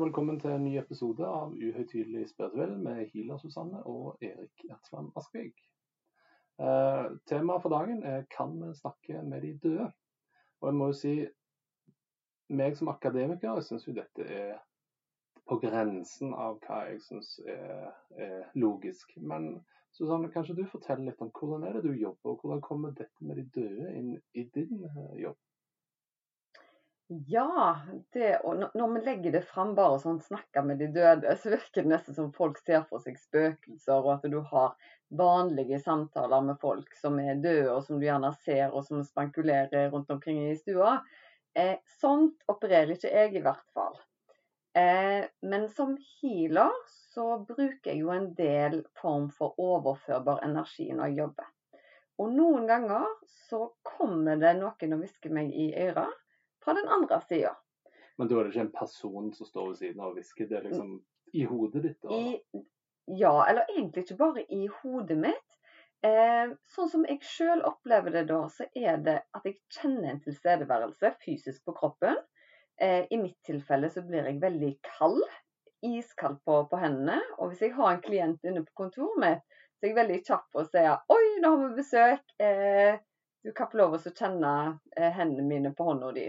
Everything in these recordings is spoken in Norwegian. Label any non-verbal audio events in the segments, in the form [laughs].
Velkommen til en ny episode av Uhøytidelig spirituell med Hila Susanne og Erik Ertsland Askvig. Eh, temaet for dagen er 'Kan vi snakke med de døde?' Og jeg må jo si, meg som akademiker, jeg syns jo dette er på grensen av hva jeg syns er, er, logisk. Men Susanne, kanskje du forteller litt om hvordan er det du jobber, og hvordan kommer dette med de døde inn i din eh? Ja, det, og når vi legger det fram bare sånn, snakker med de døde, så virker det nesten som folk ser for seg spøkelser, og at du har vanlige samtaler med folk som er døde, og som du gjerne ser, og som spankulerer rundt omkring i stua. Eh, sånt opererer ikke jeg, i hvert fall. Eh, men som healer så bruker jeg jo en del form for overførbar energi når jeg jobber. Og noen ganger så kommer det noen og hvisker meg i øret fra den andre sida. Men da er det ikke en person som står ved siden av og hvisker, det er liksom i hodet ditt? I, ja, eller egentlig ikke bare i hodet mitt. Eh, sånn som jeg sjøl opplever det da, så er det at jeg kjenner en tilstedeværelse fysisk på kroppen. Eh, I mitt tilfelle så blir jeg veldig kald. Iskald på, på, hendene. Og hvis jeg har en klient inne på kontoret mitt, så er jeg veldig kjapp på å si oi, nå har vi besøk. Eh, du kan få lov å kjenne eh, hendene mine på hånda di.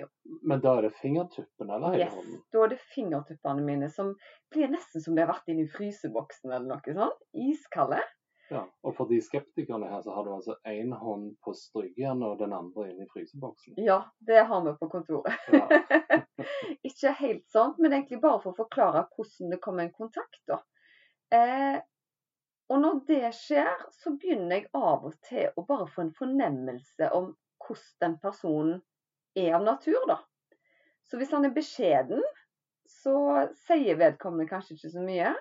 Men da er det fingertuppene eller hele yes, hånden? Da er det fingertuppene mine som blir nesten som de har vært inne i fryseboksen eller noe sånt. Iskalde. Ja, og for de skeptikerne her, så har du altså én hånd på stryggen og den andre inne i fryseboksen? Ja, det har vi på kontoret. Ja. [laughs] Ikke helt sånn, men egentlig bare for å forklare hvordan det kommer en kontakt. da. Eh, og når det skjer, så begynner jeg av og til å bare få en fornemmelse om hvordan den personen er av natur, da. Så hvis han er beskjeden, så sier vedkommende kanskje ikke så mye.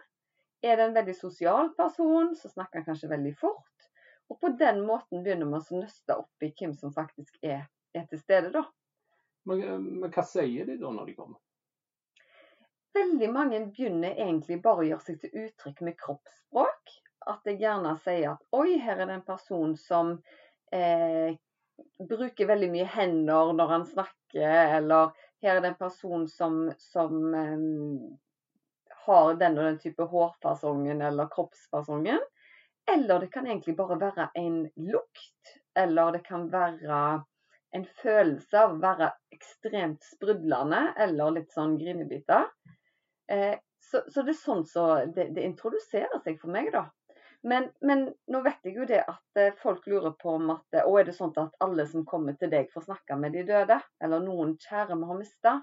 Er det en veldig sosial person, så snakker han kanskje veldig fort. Og på den måten begynner man å nøste opp i hvem som faktisk er, er til stede, da. Men, men, hva sier de da når de kommer? Veldig mange begynner egentlig bare å gjøre seg til uttrykk med kroppsspråk at jeg gjerne sier at oi, her er det en person som eh, bruker veldig mye hender når han snakker, eller her er det en person som, som eh, har den og den type hårfasongen eller kroppsfasongen. Eller det kan egentlig bare være en lukt, eller det kan være en følelse av å være ekstremt sprudlende eller litt sånn grinebiter. Eh, så, så, det er sånn så det, det introduserer seg for meg, da. Men, men, nå vet jeg jo det at eh, folk lurer på om at og er det sånn at alle som kommer til deg, får snakke med de døde? Eller noen kjære vi har mista?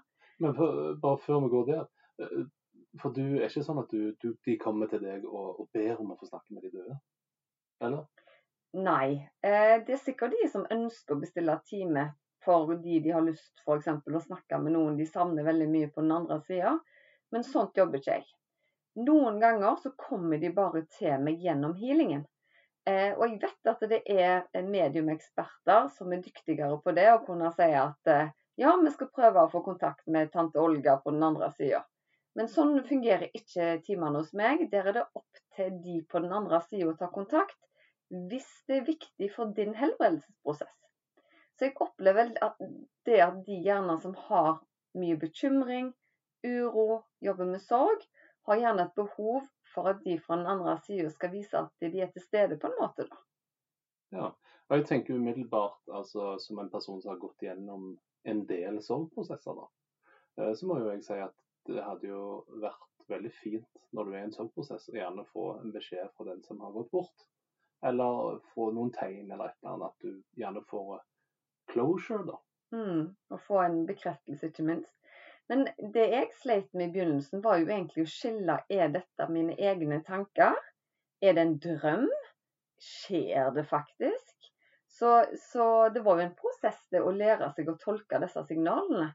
Men for, bare før vi går der. Eh, for du er ikke sånn at du, du, de kommer til deg og, og, ber om å få snakke med de døde? Eller? Nei. Eh, det er sikkert de som ønsker å bestille time fordi de har lyst for eksempel, å snakke med noen de savner veldig mye på den andre sida. Men sånt jobber ikke jeg. Noen ganger så kommer de bare til meg gjennom healingen. Eh, og jeg vet at det er mediumeksperter som er dyktigere på det, og kunne si at eh, ja, vi skal prøve å få kontakt med tante Olga på den andre sida. Men sånn fungerer ikke timene hos meg. Der er det opp til de på den andre sida å ta kontakt hvis det er viktig for din helbredelsesprosess. Så jeg opplever at det at de gjerne som har mye bekymring, uro, jobber med sorg, har gjerne et behov for at de fra den andre sida skal vise at de er til stede på en måte. da. Ja, og jeg tenker umiddelbart, altså som en person som har gått gjennom en del sorgprosesser, da, eh, så må jo jeg si at det hadde jo vært veldig fint når du er i en sorgprosess, å gjerne få en beskjed fra den som har gått bort. Eller få noen tegn eller et eller annet. At du gjerne får closure, da. Mm, og få en bekreftelse, ikke minst. Men det jeg sleit med i begynnelsen, var jo egentlig å skille er dette mine egne tanker? Er det en drøm? Skjer det faktisk? Så, så, det var jo en prosess det å lære seg å tolke disse signalene.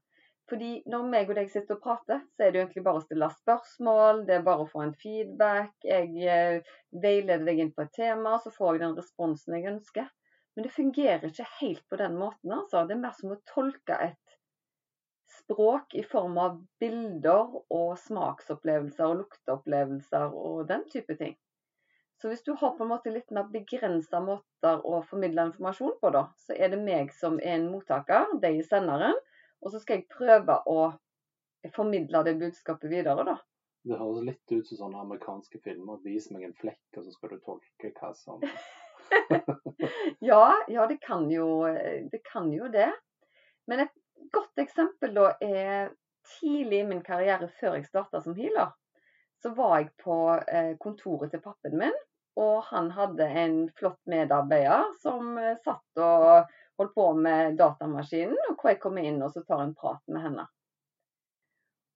Fordi når meg og deg sitter og prater, så er det jo egentlig bare å stille spørsmål, det er bare å få en feedback. Jeg eh, veileder deg inn på et tema, så får jeg den responsen jeg ønsker. Men det fungerer ikke helt på den måten. altså. Det er mer som å tolke et språk i form av bilder og smaksopplevelser og lukteopplevelser og den type ting. Så hvis du har på en måte litt mer begrensa måter å formidle informasjon på, da, så er det meg som er en mottaker, deg er senderen, og så skal jeg prøve å formidle det budskapet videre, da. Det høres litt ut som sånne amerikanske filmer. Vis meg en flekk, og så skal du tolke hva som [laughs] ja, ja det, kan jo, det kan jo det. Men et godt eksempel da er tidlig i min karriere, før jeg starta som healer, så var jeg på eh, kontoret til pappen min. Og han hadde en flott medarbeider som eh, satt og holdt på med datamaskinen, og hvor jeg kommer inn og så tar en prat med henne.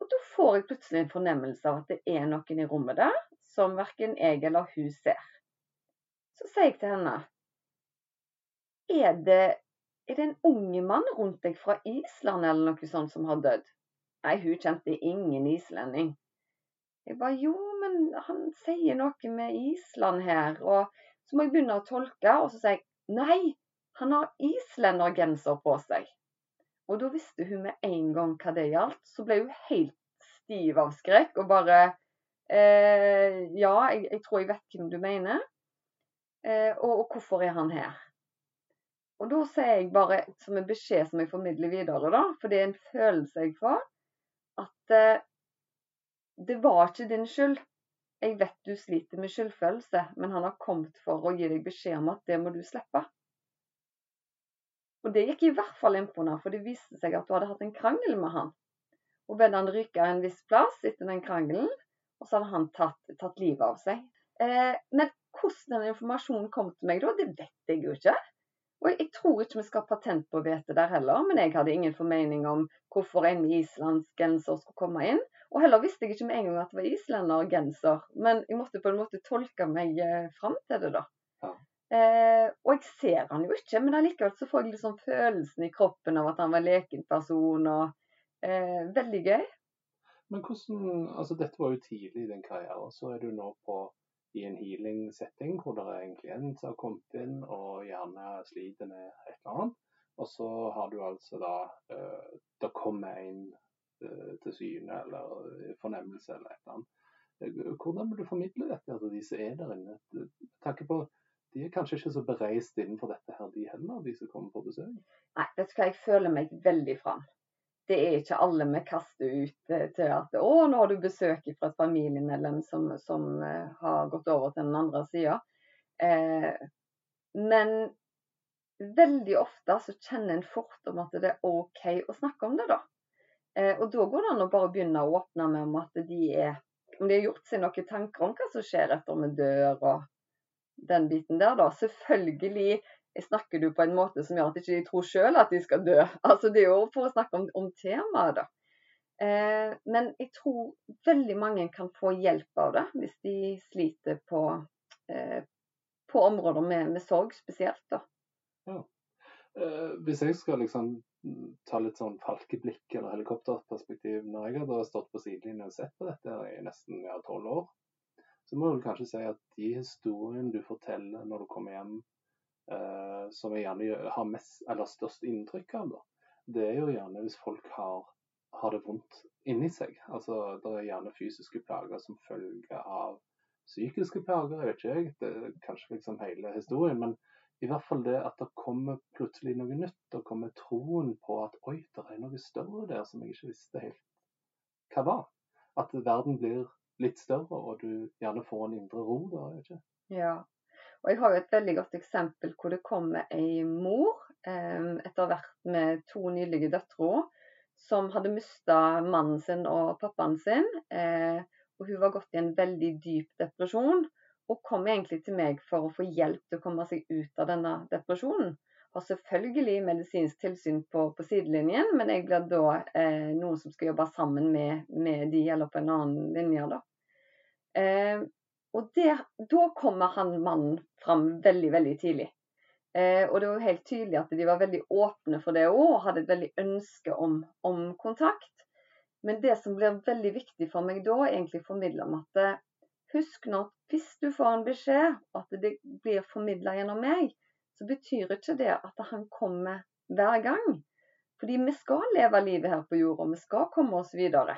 Og Da får jeg plutselig en fornemmelse av at det er noen i rommet der som verken jeg eller hun ser. Så sier jeg til henne er det, er det en unge mann rundt deg fra Island eller noe sånt som har dødd? Nei, hun kjente ingen islending. Jeg bare jo, men han sier noe med Island her. Og så må jeg begynne å tolke, og så sier jeg nei, han har islendergenser på seg. Og da visste hun med en gang hva det gjaldt. Så ble hun helt stiv av skrekk og bare eh, Ja, jeg, jeg, tror jeg vet hvem du mener. Eh, og, og, hvorfor er han her? Og da sier jeg bare som en beskjed som jeg formidler videre, da, for det er en følelse jeg får, at eh, det var ikke din skyld. Jeg vet du sliter med skyldfølelse, men han har kommet for å gi deg beskjed om at det må du slippe. Og det gikk i hvert fall inn på henne, for det viste seg at du hadde hatt en krangel med han. Og ved han ryke en viss plass etter den krangelen, og så hadde han tatt, tatt livet av seg. Eh, men hvordan den informasjonen kom til meg da, det vet jeg jo ikke. Og jeg tror ikke vi skal ha patent på å vite der heller, men jeg hadde ingen formening om hvorfor en islandsk genser skulle komme inn. Og heller visste jeg ikke med en gang at det var islendergenser, men jeg måtte på en måte tolke meg eh, fram til det, da. Ja. Eh, og jeg ser han jo ikke, men allikevel så får jeg liksom følelsen i kroppen av at han var leken person, og eh, veldig gøy. Men hvordan, altså Dette var jo tidlig i din karriere, så er du nå på i en healing-setting hvor det er en klient som har kommet inn og gjerne sliter med et eller annet. Og så har du altså da uh, Det kommer en uh, til syne eller fornemmelse eller et eller annet. Hvordan vil du formidle dette til de som er der inne? Tanke på de er kanskje ikke så bereist innenfor dette her, de heller, de som kommer på besøk? Nei, det skal jeg føle meg veldig fram det er ikke alle vi kaster ut eh, til at å, nå har du besøk fra et familiemedlem som, som uh, har gått over til den andre sida. Eh, men veldig ofte så kjenner en fort om at det er OK å snakke om det, da. Eh, og da går det an å bare begynne å åpne med om at de er om de har gjort seg noen tanker om hva som skjer etter vi dør og den biten der, da. Selvfølgelig snakker du på en måte som gjør at de ikke tror sjøl at de skal dø. [laughs] Altså Det er jo for å snakke om, om temaet, da. Eh, men jeg tror veldig mange kan få hjelp av det hvis de sliter på, eh, på områder med, med, sorg spesielt. da. Ja. Eh, hvis jeg skal liksom ta litt sånn falkeblikk eller helikopterperspektiv Når jeg har stått på sidelinjen og sett på dette i nesten tolv år, så må du kanskje si at de historiene du forteller når du kommer hjem som jeg gjerne har mest, eller størst inntrykk av, da, det er jo gjerne hvis folk har, har det vondt inni seg. Altså, Det er gjerne fysiske plager som følge av psykiske plager, jeg vet ikke jeg. Det er kanskje liksom hele historien. Men i hvert fall det at det kommer plutselig noe nytt. Det kommer troen på at oi, det er noe større der som jeg ikke visste helt hva var. At verden blir litt større, og du gjerne får en indre ro da. ikke? Ja, og jeg har jo et veldig godt eksempel hvor det kommer ei mor eh, etter hvert med to nydelige døtre som hadde mista mannen sin og pappaen sin. Eh, og hun var gått i en veldig dyp depresjon. Og kom egentlig til meg for å få hjelp til å komme seg ut av denne depresjonen. Har selvfølgelig medisinsk tilsyn på, på sidelinjen, men jeg blir da eh, noen som skal jobbe sammen med, med de eller på en annen linje. da. Eh, og der, da kommer han mannen fram veldig, veldig tidlig. Eh, og det var helt tydelig at de var veldig åpne for det òg, og hadde et veldig ønske om, om, kontakt. Men det som blir veldig viktig for meg da, egentlig formidle om at eh, husk nå hvis du får en beskjed, at det blir formidla gjennom meg, så betyr ikke det at han kommer hver gang. Fordi vi skal leve livet her på jorda, vi skal komme oss videre.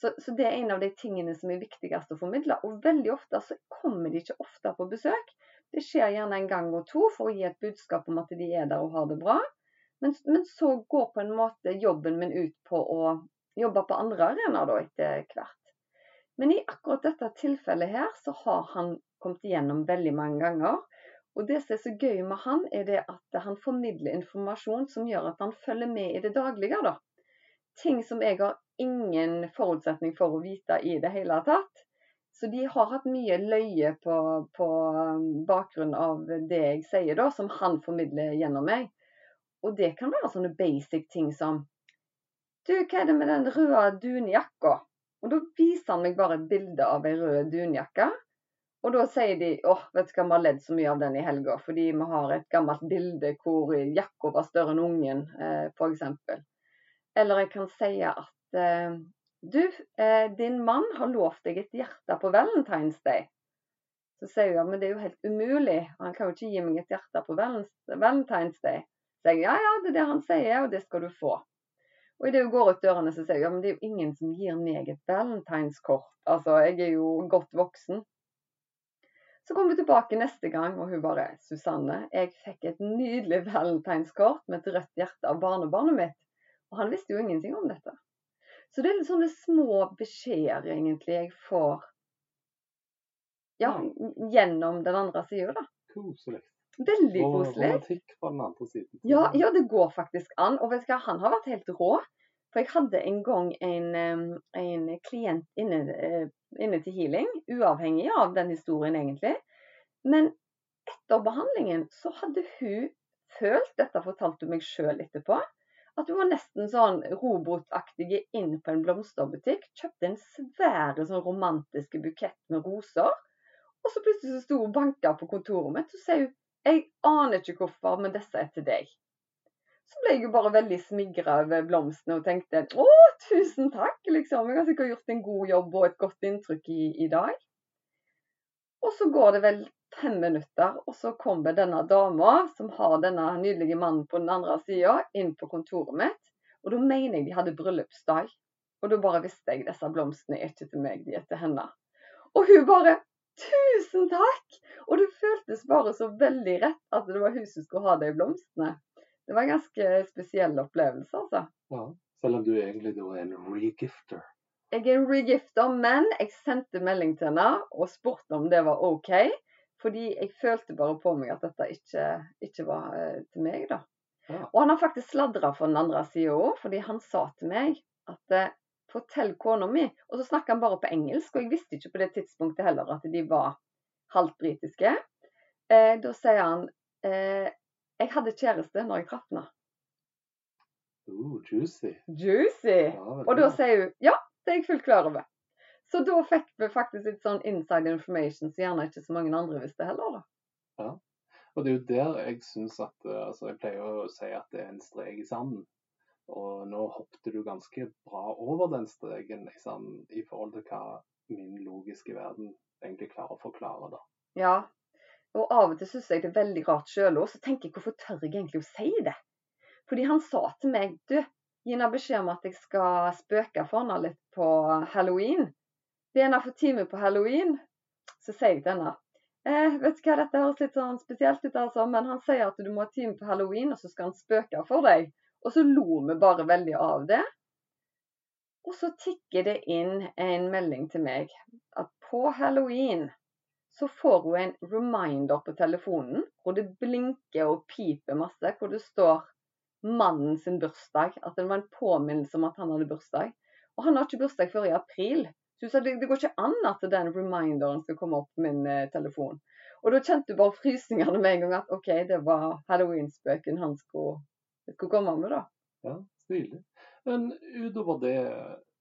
Så, så, det er en av de tingene som er viktigst å formidle. Og veldig ofte så kommer de ikke ofte på besøk. Det skjer gjerne en gang og to for å gi et budskap om at de er der og har det bra. Men, men så går på en måte jobben min ut på å jobbe på andre arenaer etter hvert. Men i akkurat dette tilfellet her så har han kommet igjennom veldig mange ganger. Og det som er så gøy med han, er det at han formidler informasjon som gjør at han følger med i det daglige. da. Ting som jeg har ingen forutsetning for å vite i det hele tatt. Så de har hatt mye løye på, på um, bakgrunn av det jeg sier, da, som han formidler gjennom meg. Og det kan være sånne basic ting som Du, hva er det med den røde dunjakka? Og da viser han meg bare et bilde av ei rød dunjakke. Og da sier de åh, vet du hva, vi har ledd så mye av den i helga fordi vi har et gammelt bilde hvor jakka var større enn ungen, eh, f.eks. Eller jeg kan si at eh, du, eh, din mann har lovt deg et hjerte på Valentine's Day. Så sier hun ja, men det er jo helt umulig, han kan jo ikke gi meg et hjerte på Valentine's Day. Så jeg ja, ja, det er det han sier, og det skal du få. Og idet hun går ut dørene, så sier hun ja, men det er jo ingen som gir meg et valentineskort. Altså, jeg er jo godt voksen. Så kommer vi tilbake neste gang, og hun bare Susanne, jeg fikk et nydelig valentineskort med et rødt hjerte av barnebarnet mitt. Og han visste jo ingenting om dette. Så det er litt sånne små beskjeder egentlig jeg får ja, gjennom den andre sida, da. Koselig. Veldig koselig. Og romantikk på den andre. Ja, ja, det går faktisk an. Og vet du hva, han har vært helt rå. For jeg hadde en gang en, en klient inne, eh, inne, til healing, uavhengig av den historien egentlig. Men etter behandlingen så hadde hun følt, dette fortalte hun meg sjøl etterpå, at vi var nesten sånn robotaktige inn på en blomsterbutikk. Kjøpte en svære sånn romantiske bukett med roser. Og så plutselig så sto hun banka på kontoret mitt og sa hun jeg aner ikke hvorfor, men disse er til deg. Så ble jeg jo bare veldig smigra over blomstene og tenkte å, tusen takk, liksom. Jeg har sikkert gjort en god jobb og et godt inntrykk i, i dag. Og så går det vel fem minutter, og så kommer denne dama, som har denne nydelige mannen på den andre sida, inn på kontoret mitt. Og da mener jeg de hadde bryllupsdag. Og da bare visste jeg disse blomstene er ikke til meg, de er til henne. Og hun bare Tusen takk! Og det føltes bare så veldig rett at det var hun som skulle ha de blomstene. Det var en ganske spesiell opplevelse, altså. Ja, selv om du egentlig er en regifter. Jeg er en regifter, men jeg sendte melding til henne og spurte om det var OK. Fordi jeg følte bare på meg at dette ikke, ikke var uh, til meg, da. Ja. Og han har faktisk sladra for den andre sida òg, fordi han sa til meg at uh, fortell kona mi Og så snakker han bare på engelsk, og jeg visste ikke på det tidspunktet heller at de var halvt britiske. Eh, da sier han jeg hadde kjæreste når jeg traff henne. Uh, juicy. Juicy. Ja, og da sier hun ja, det er jeg fullt klar over. Så da fikk vi faktisk litt sånn inside information som gjerne ikke så mange andre visste heller. da. Ja, og det er jo der jeg syns at eh, altså Jeg pleier å si at det er en strek i sanden. Og nå hoppet du ganske bra over den streken liksom, i forhold til hva min logiske verden egentlig klarer å forklare. da. Ja, og av og til syns jeg det er veldig rart sjøl òg. Så tenker jeg hvorfor tør jeg egentlig å si det? Fordi han sa til meg du, gi henne beskjed om at jeg skal spøke for henne litt på halloween. Det er for teamet på halloween. Så sier jeg til henne eh, vet du hva, dette høres litt sånn spesielt ut, altså, men han sier at du må ha time på halloween, og så skal han spøke for deg. Og så lo vi bare veldig av det. Og så tikker det inn en melding til meg at på halloween så får hun en reminder på telefonen hvor det blinker og piper masse, hvor det står mannen sin bursdag. At det var en påminnelse om at han hadde bursdag. Og han har ikke bursdag før i april. Så sa det, det går ikke an at den reminderen skal komme opp på min eh, telefon. Og da kjente du bare frysningene med en gang at OK, det var halloween-spøken han skulle, skulle, komme med, da. Ja, stilig. Men utover det,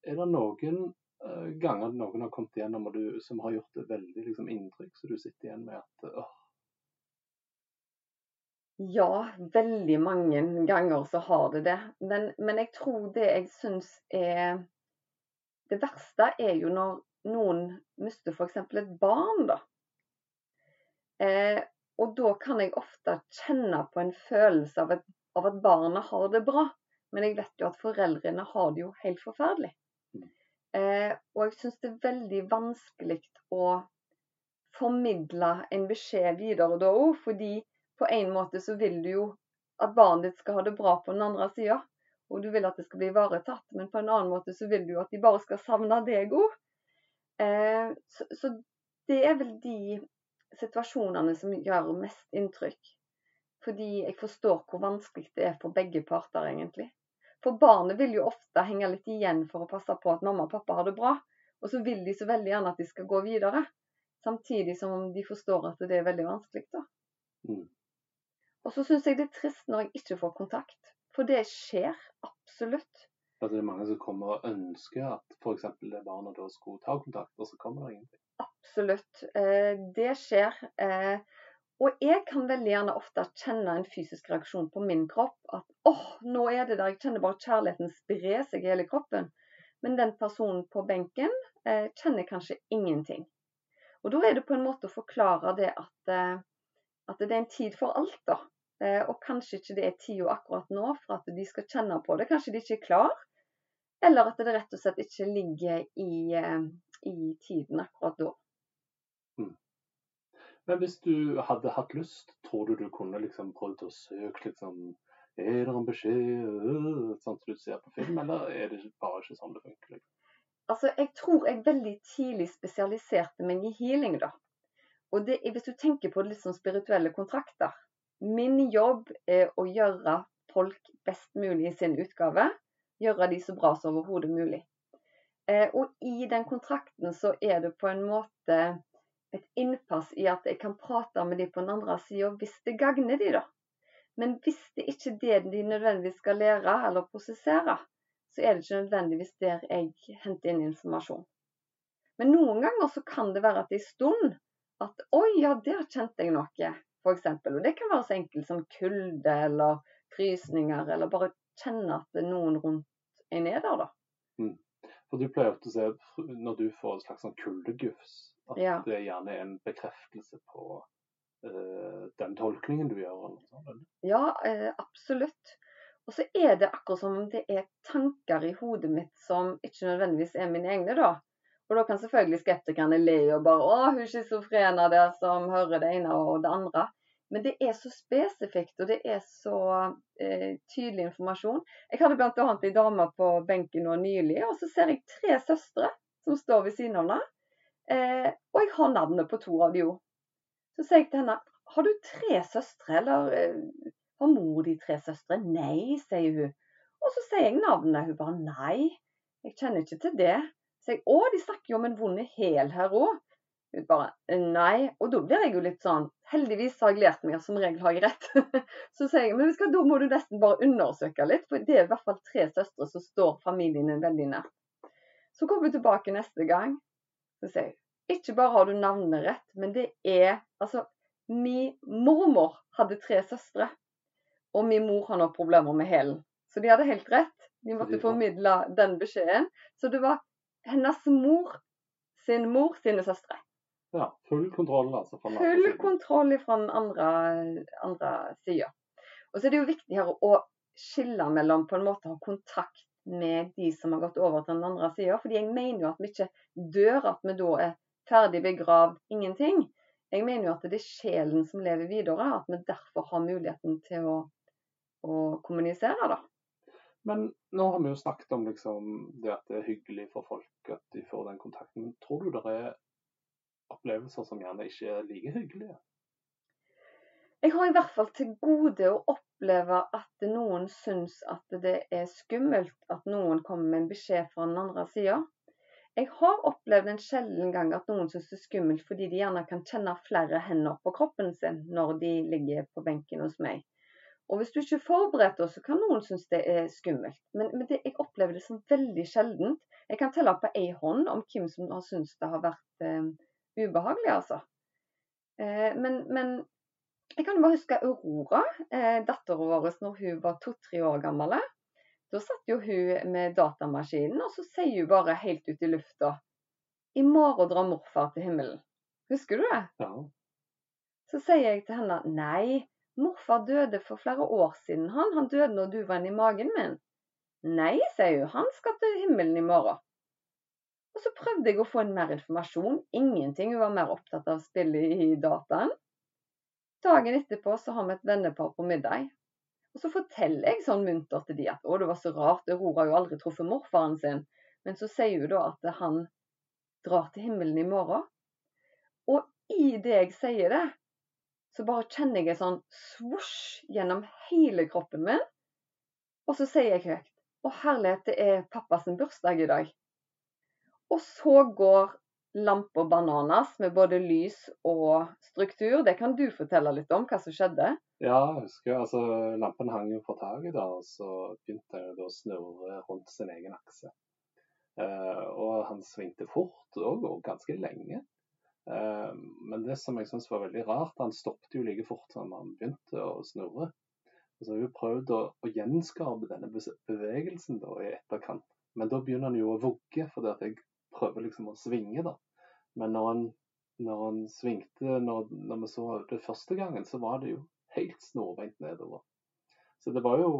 er det noen uh, ganger noen har kommet igjennom og du, som har gjort et veldig liksom, inntrykk, så du sitter igjen med at åh, Ja, veldig mange ganger så har det det. Men, men jeg tror det jeg syns er Det verste er jo når noen mister f.eks. et barn, da. Eh, og da kan jeg ofte kjenne på en følelse av, et, av, at barnet har det bra. Men jeg vet jo at foreldrene har det jo helt forferdelig. Eh, og jeg syns det er veldig vanskelig å formidle en beskjed videre da òg, fordi på en måte så vil du jo at barnet ditt skal ha det bra på den andre sida. Og du vil at det skal bli ivaretatt, men på en annen måte så vil du at de bare skal savne deg òg. Eh, så, så, det er vel de situasjonene som gjør mest inntrykk. Fordi jeg forstår hvor vanskelig det er for begge parter, egentlig. For barnet vil jo ofte henge litt igjen for å passe på at mamma og pappa har det bra. Og så vil de så veldig gjerne at de skal gå videre. Samtidig som de forstår at det er veldig vanskelig. da. Mm. Og så syns jeg det er trist når jeg ikke får kontakt. For det skjer absolutt. At det er mange som kommer og ønsker at f.eks. det barna da skulle ta kontakt, og så kommer det ingenting? Absolutt. Eh, det skjer. Eh, og jeg kan veldig gjerne ofte kjenne en fysisk reaksjon på min kropp. At åh, nå er det der. Jeg kjenner bare kjærligheten spre seg i hele kroppen. Men den personen på benken eh, kjenner kanskje ingenting. Og da er det på en måte å forklare det at at det er en tid for alt, da. Eh, og kanskje ikke det er tida akkurat nå for at de skal kjenne på det. Kanskje de ikke er klar. Eller at det rett og slett ikke ligger i, eh, i tiden akkurat da. Mm. Men hvis du hadde hatt lyst, tror du du kunne liksom prøvd å søke liksom Er det en beskjed øh, sånn som du ser på film, eller er det bare ikke sånn det funker? Altså, Jeg tror jeg veldig tidlig spesialiserte meg i healing, da. Og det, Hvis du tenker på det litt som spirituelle kontrakter. Min jobb er å gjøre folk best mulig i sin utgave. Gjøre de så bra som overhodet mulig. Eh, og i den kontrakten så er det på en måte et innpass i at jeg kan prate med de på den andre sida hvis det gagner de da. Men hvis det ikke er det de nødvendigvis skal lære eller prosessere, så er det ikke nødvendigvis der jeg henter inn informasjon. Men noen ganger så kan det være at en stund at oi, ja, der kjente jeg noe, f.eks. Og det kan være så enkelt som kulde eller frysninger, eller bare kjenne at noen rundt er der, da. Mm. For du pleier ofte å se, når du får et slags sånn kuldegufs, at ja. det gjerne er en bekreftelse på uh, den tolkningen du gjør? Eller sånt, Ja, uh, absolutt. Og så er det akkurat som om det er tanker i hodet mitt som ikke nødvendigvis er mine egne, da. Og da kan selvfølgelig skeptikerne le og bare Å, hun schizofrene der som hører det ene og det andre. Men det er så spesifikt, og det er så eh, tydelig informasjon. Jeg hadde bl.a. en dame på benken nå nylig, og så ser jeg tre søstre som står ved siden av henne. Eh, og jeg har navnet på to av de jo. Så sier jeg til henne Har du tre søstre, eller eh, har mor di tre søstre? Nei, sier hun. Og så sier jeg navnet. Hun bare nei, jeg kjenner ikke til det. Jeg, å, de snakker jo om en vond hæl her òg. Hun bare nei. Og da blir jeg jo litt sånn Heldigvis har jeg lært meg at som regel har jeg rett. [laughs] så sier jeg men da må du nesten bare undersøke litt, for det er i hvert fall tre søstre som står familien din veldig nær. Så kommer vi tilbake neste gang. Så sier jeg ikke bare har du navnet rett, men det er Altså, min mormor hadde tre søstre, og min mor har nå problemer med hælen. Så de hadde helt rett. De måtte formidle den beskjeden. Så det var hennes mor sin mor sine søstre. Ja, full kontroll altså. Full kontroll fra den andre, andre sida. Og så er det jo viktig her å skille mellom på en måte å ha kontakt med de som har gått over til den andre sida. Fordi jeg mener jo at vi ikke dør, at vi da er ferdig begravd, ingenting. Jeg mener jo at det er sjelen som lever videre, at vi derfor har muligheten til å, å kommunisere. da. Men nå har vi jo snakket om liksom, det at det er hyggelig for folk at de får den kontakten. Tror du det er opplevelser som gjerne ikke er like hyggelige? Jeg har i hvert fall til gode å oppleve at noen syns at det er skummelt at noen kommer med en beskjed fra den andre sida. Jeg har opplevd en sjelden gang at noen syns det er skummelt fordi de gjerne kan kjenne flere hender på kroppen sin når de ligger på benken hos meg. Og hvis du ikke er forberedt, så kan noen synes det er skummelt. Men, men det, jeg opplever det som veldig sjeldent. Jeg kan telle på ei hånd om hvem som har syntes det har vært eh, ubehagelig, altså. Eh, men, men, jeg kan bare huske Aurora, eh, dattera vår, når hun var to-tre år gammel. Da satt jo hun med datamaskinen, og så sier hun bare helt ut i lufta I morgen drar morfar til himmelen. Husker du det? Ja. Så sier jeg til henne nei, morfar døde for flere år siden. Han, han døde når du var inne i magen min. Nei, sier hun, han skal til himmelen i morgen. Og så prøvde jeg å få inn mer informasjon. Ingenting. Hun var mer opptatt av spillet i dataen. Dagen etterpå så har vi et vennepar på middag. Og så forteller jeg sånn muntert til de at å, det var så rart, Aurora har jo aldri truffet morfaren sin. Men så sier hun da at han drar til himmelen i morgen. Og i det jeg sier det, så bare kjenner jeg en sånn svosj gjennom hele kroppen min. Og så sier jeg høyt Å herlighet, det er pappas bursdag i dag. Og så går lampa bananas med både lys og struktur. Det kan du fortelle litt om, hva som skjedde? Ja, jeg husker altså, lampen hang jo fra taket da, og så begynte jeg å snurre rundt sin egen akse. Uh, og han svingte fort og, og ganske lenge. Eh, men det som jeg syns var veldig rart, han stoppet jo like fort som han begynte å snurre. Og så har vi prøvd å, å gjenskape denne bevegelsen da i etterkant. Men da begynner han jo å vugge, fordi at jeg prøver liksom å svinge, da. Men når han, når han svingte, når, når, vi så det første gangen, så var det jo helt snorbeint nedover. Så det var jo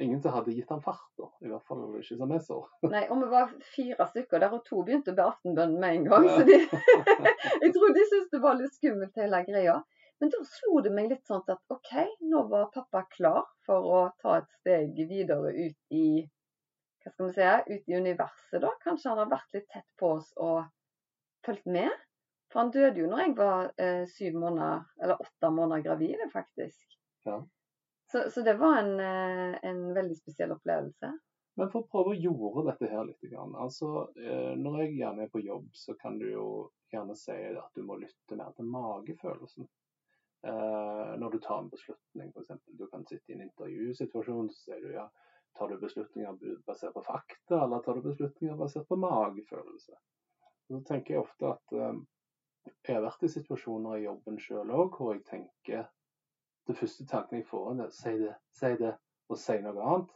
ingen som hadde gitt han fart, da. I hvert fall ikke som jeg så. [laughs] Nei, og vi var fire stykker der, og to begynte å be aftenbønn med en gang. Ja. så de, [laughs] [laughs] Jeg tror de syntes det var litt skummelt hele greia. Men da slo det meg litt sånn at OK, nå var pappa klar for å ta et steg videre ut i hva skal vi si, ut i universet, da. Kanskje han har vært litt tett på oss og fulgt med. For han døde jo når jeg var eh, syv måneder, eller åtte måneder gravid, faktisk. Ja. Så, så, det var en, eh, en, veldig spesiell opplevelse. Men for å prøve å jorde dette her litt. Altså, eh, når jeg gjerne er på jobb, så kan du jo gjerne si at du må lytte mer til magefølelsen. Uh, når du tar en beslutning, f.eks. Du kan sitte i en intervjusituasjon så sier du ja, tar du beslutninger basert på fakta, eller tar du beslutninger basert på magefølelse. Så tenker jeg ofte at jeg har vært i situasjoner i jobben sjøl òg hvor jeg tenker det første tanken jeg får, er si det, si det, og si noe annet.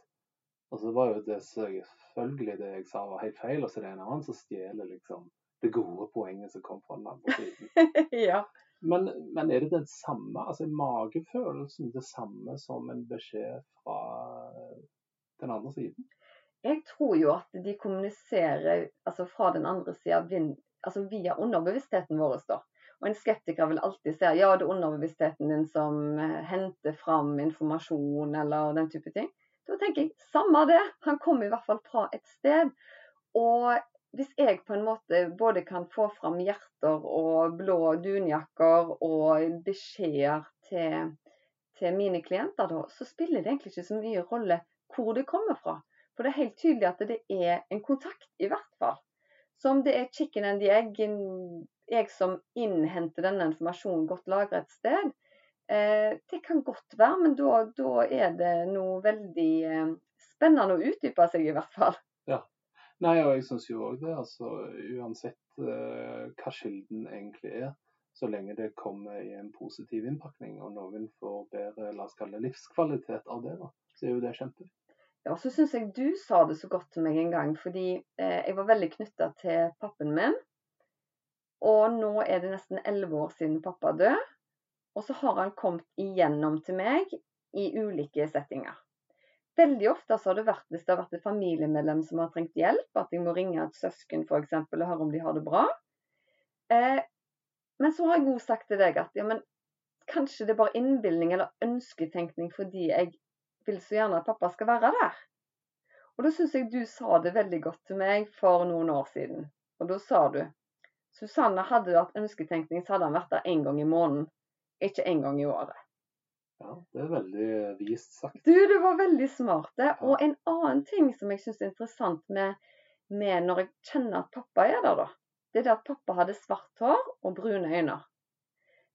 Og så var jo det selvfølgelig det jeg sa var helt feil, og så er det en annen som stjeler liksom det gode poenget som kom fra den andre siden. [laughs] ja. Men, men, er det den samme, altså magefølelsen det samme som en beskjed fra den andre siden? Jeg tror jo at de kommuniserer altså fra den andre sida altså via underbevisstheten vår. da. Og En skeptiker vil alltid se ja, det er underbevisstheten din som eh, henter fram informasjon eller den type ting. Da tenker jeg samme det, han kommer i hvert fall fra et sted. Og hvis jeg på en måte både kan få fram hjerter og blå dunjakker og beskjeder til, til mine klienter, da, så spiller det egentlig ikke så mye rolle hvor det kommer fra. For det er helt tydelig at det er en kontakt, i hvert fall. Så om det er chicken and the egg, jeg som innhenter denne informasjonen godt lagra et sted, eh, det kan godt være, men da, da er det noe veldig eh, spennende å utdype seg, i hvert fall. Nei, og jeg syns jo òg det. Altså, uansett eh, hva kilden egentlig er, så lenge det kommer i en positiv innpakning, og noen får bedre la oss kalle livskvalitet av det, da, så er jo det kjempefint. Ja, så syns jeg du sa det så godt til meg en gang, fordi eh, jeg var veldig knytta til pappen min. Og nå er det nesten elleve år siden pappa døde. Og så har han kommet igjennom til meg i ulike settinger. Veldig ofte så har det vært hvis det har vært et familiemedlem som har trengt hjelp, at jeg må ringe et søsken f.eks. og høre om de har det bra. Eh, men så har jeg òg sagt til deg at ja, men kanskje det er bare innbilning eller ønsketenkning fordi jeg vil så gjerne at pappa skal være der. Og da syns jeg du sa det veldig godt til meg for noen år siden. Og da sa du Susanne, hadde hatt ønsketenkning, så hadde han vært der én gang i måneden, ikke én gang i året. Ja, det er veldig vist sagt. Du, du var veldig smart. det. Og en annen ting som jeg syns er interessant med, med, når jeg kjenner at pappa er der, da. Det er det at pappa hadde svart hår og brune øyne.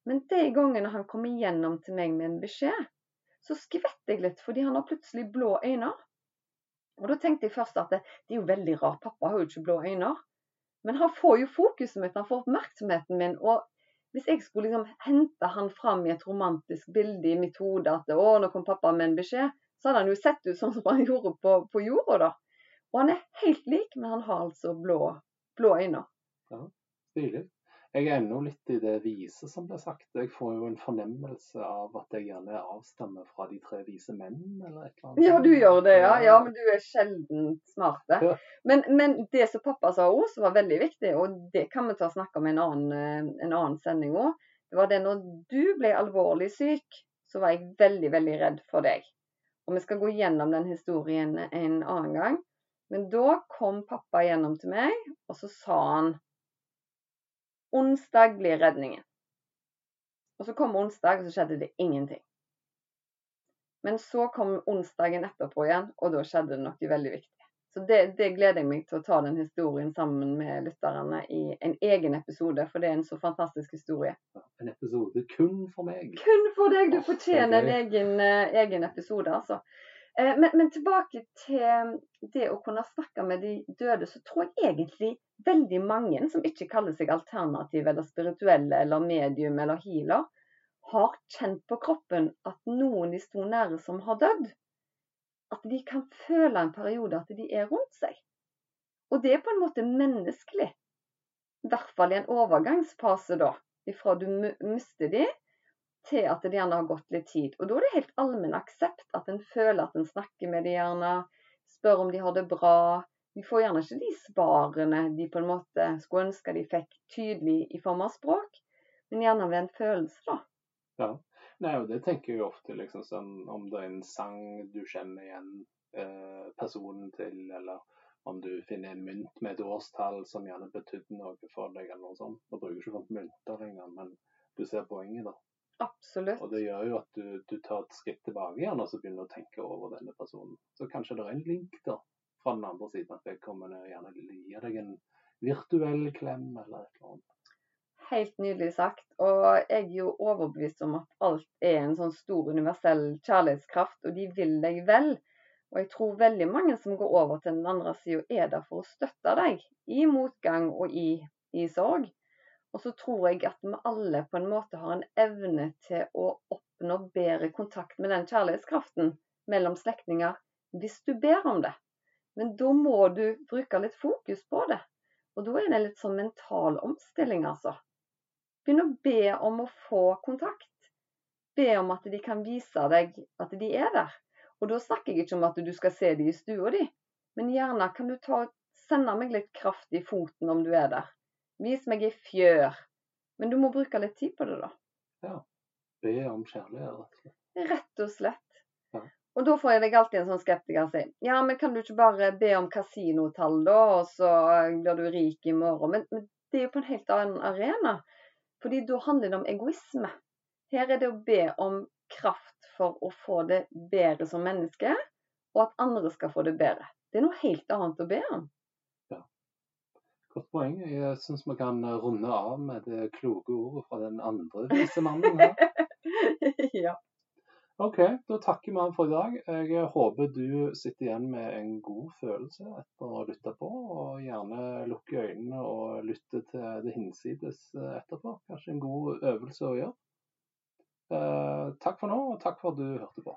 Men de gangene han kom igjennom til meg med en beskjed, så skvetter jeg litt, fordi han har plutselig blå øyne. Og da tenkte jeg først at det, det er jo veldig rart, pappa har jo ikke blå øyne. Men han får jo fokuset mitt, han får oppmerksomheten min. Og Hvis jeg skulle liksom hente han fram i et romantisk bilde i mitt hode at å, nå kom pappa med en beskjed, så hadde han jo sett ut sånn som han [laughs] gjorde på, på jorda, da. Og han er helt lik, men han har altså blå, blå øyne. Stilig. Jeg er ennå litt i det vise som ble sagt. Jeg får jo en fornemmelse av at jeg gjerne avstammer fra de tre vise menn, eller et eller annet. Ja, du gjør det, ja. Ja, men du er sjelden smart. Ja. Men, men det som pappa sa òg, som var veldig viktig, og det kan vi ta og snakke om i en eh, en annen sending òg, det var det når du ble alvorlig syk, så var jeg veldig, veldig redd for deg. Og vi skal gå gjennom den historien en annen gang. Men da kom pappa gjennom til meg, og så sa han Onsdag blir redningen. Og så kom onsdag, og så skjedde det ingenting. Men så kom onsdagen etterpå igjen, og da skjedde det noe veldig viktig. Så det, det gleder jeg meg til å ta den historien sammen med lytterne i en egen episode, for det er en så fantastisk historie. En episode kun for meg. Kun for deg! Du fortjener en egen, eh, egen episode, altså. Eh, Men, men tilbake til det å kunne snakke med de døde, så tror jeg egentlig veldig mange som ikke kaller seg alternativ eller spirituelle eller medium eller healer, har kjent på kroppen at noen de sto nære som har dødd. At de kan føle en periode at de er rundt seg. Og det er på en måte menneskelig. I hvert fall i en overgangsfase, da. Ifra du mister de, til at det gjerne har gått litt tid. Og da er det helt allmenn aksept at en føler at en snakker med de gjerne, spør om de har det bra. Vi får gjerne ikke de svarene de på en måte skulle ønske de fikk tydelig i form av språk, men gjerne ved en følelse, da. Ja. Nei, og det tenker jeg ofte liksom sånn om det er en sang du kjenner igjen eh, personen til, eller om du finner en mynt med et årstall som gjerne betydde noe for deg, eller noe sånt. Da bruker ikke sånt mynter lenger, men du ser poenget, da. Absolutt. Og det gjør jo at du, du tar et skritt tilbake igjen og så begynner å tenke over denne personen. Så kanskje det er en link da, fra den andre siden, at vedkommende gjerne gir deg en virtuell klem eller et eller annet. Helt nydelig sagt. Og jeg er jo overbevist om at alt er en sånn stor universell kjærlighetskraft, og de vil deg vel. Og jeg tror veldig mange som går over til den andre sida, er der for å støtte deg i motgang og i, i sorg. Og så tror jeg at vi alle på en måte har en evne til å oppnå bedre kontakt med den kjærlighetskraften mellom slektninger hvis du ber om det. Men da må du bruke litt fokus på det. Og da er det litt sånn mental omstilling, altså. Begynn å be om å få kontakt. Be om at de kan vise deg at de er der. Og da snakker jeg ikke om at du skal se dem i stua di, men gjerne kan du ta, sende meg litt kraft i foten om du er der. Vis meg ei fjør. Men du må bruke litt tid på det, da. Ja. Be om kjærlighet, rett og slett. Rett og slett. Ja. Og da får jeg deg alltid en sånn skeptiker si ja, men kan du ikke bare be om kasinotall, da, og så blir du rik i morgen? Men, men det er jo på en helt annen arena. Fordi da handler det om egoisme. Her er det å be om kraft for å få det bedre som menneske, og at andre skal få det bedre. Det er noe helt annet å be om. Godt poeng. Jeg syns vi kan runde av med det kloke ordet fra den andre vise mannen her. [laughs] ja. OK, da takker vi han for i dag. Jeg håper du sitter igjen med en god følelse etter å ha lytta på, og gjerne lukke øynene og lytte til det hinsides etterpå. Kanskje en god øvelse å gjøre. Eh, takk for nå, og takk for at du hørte på.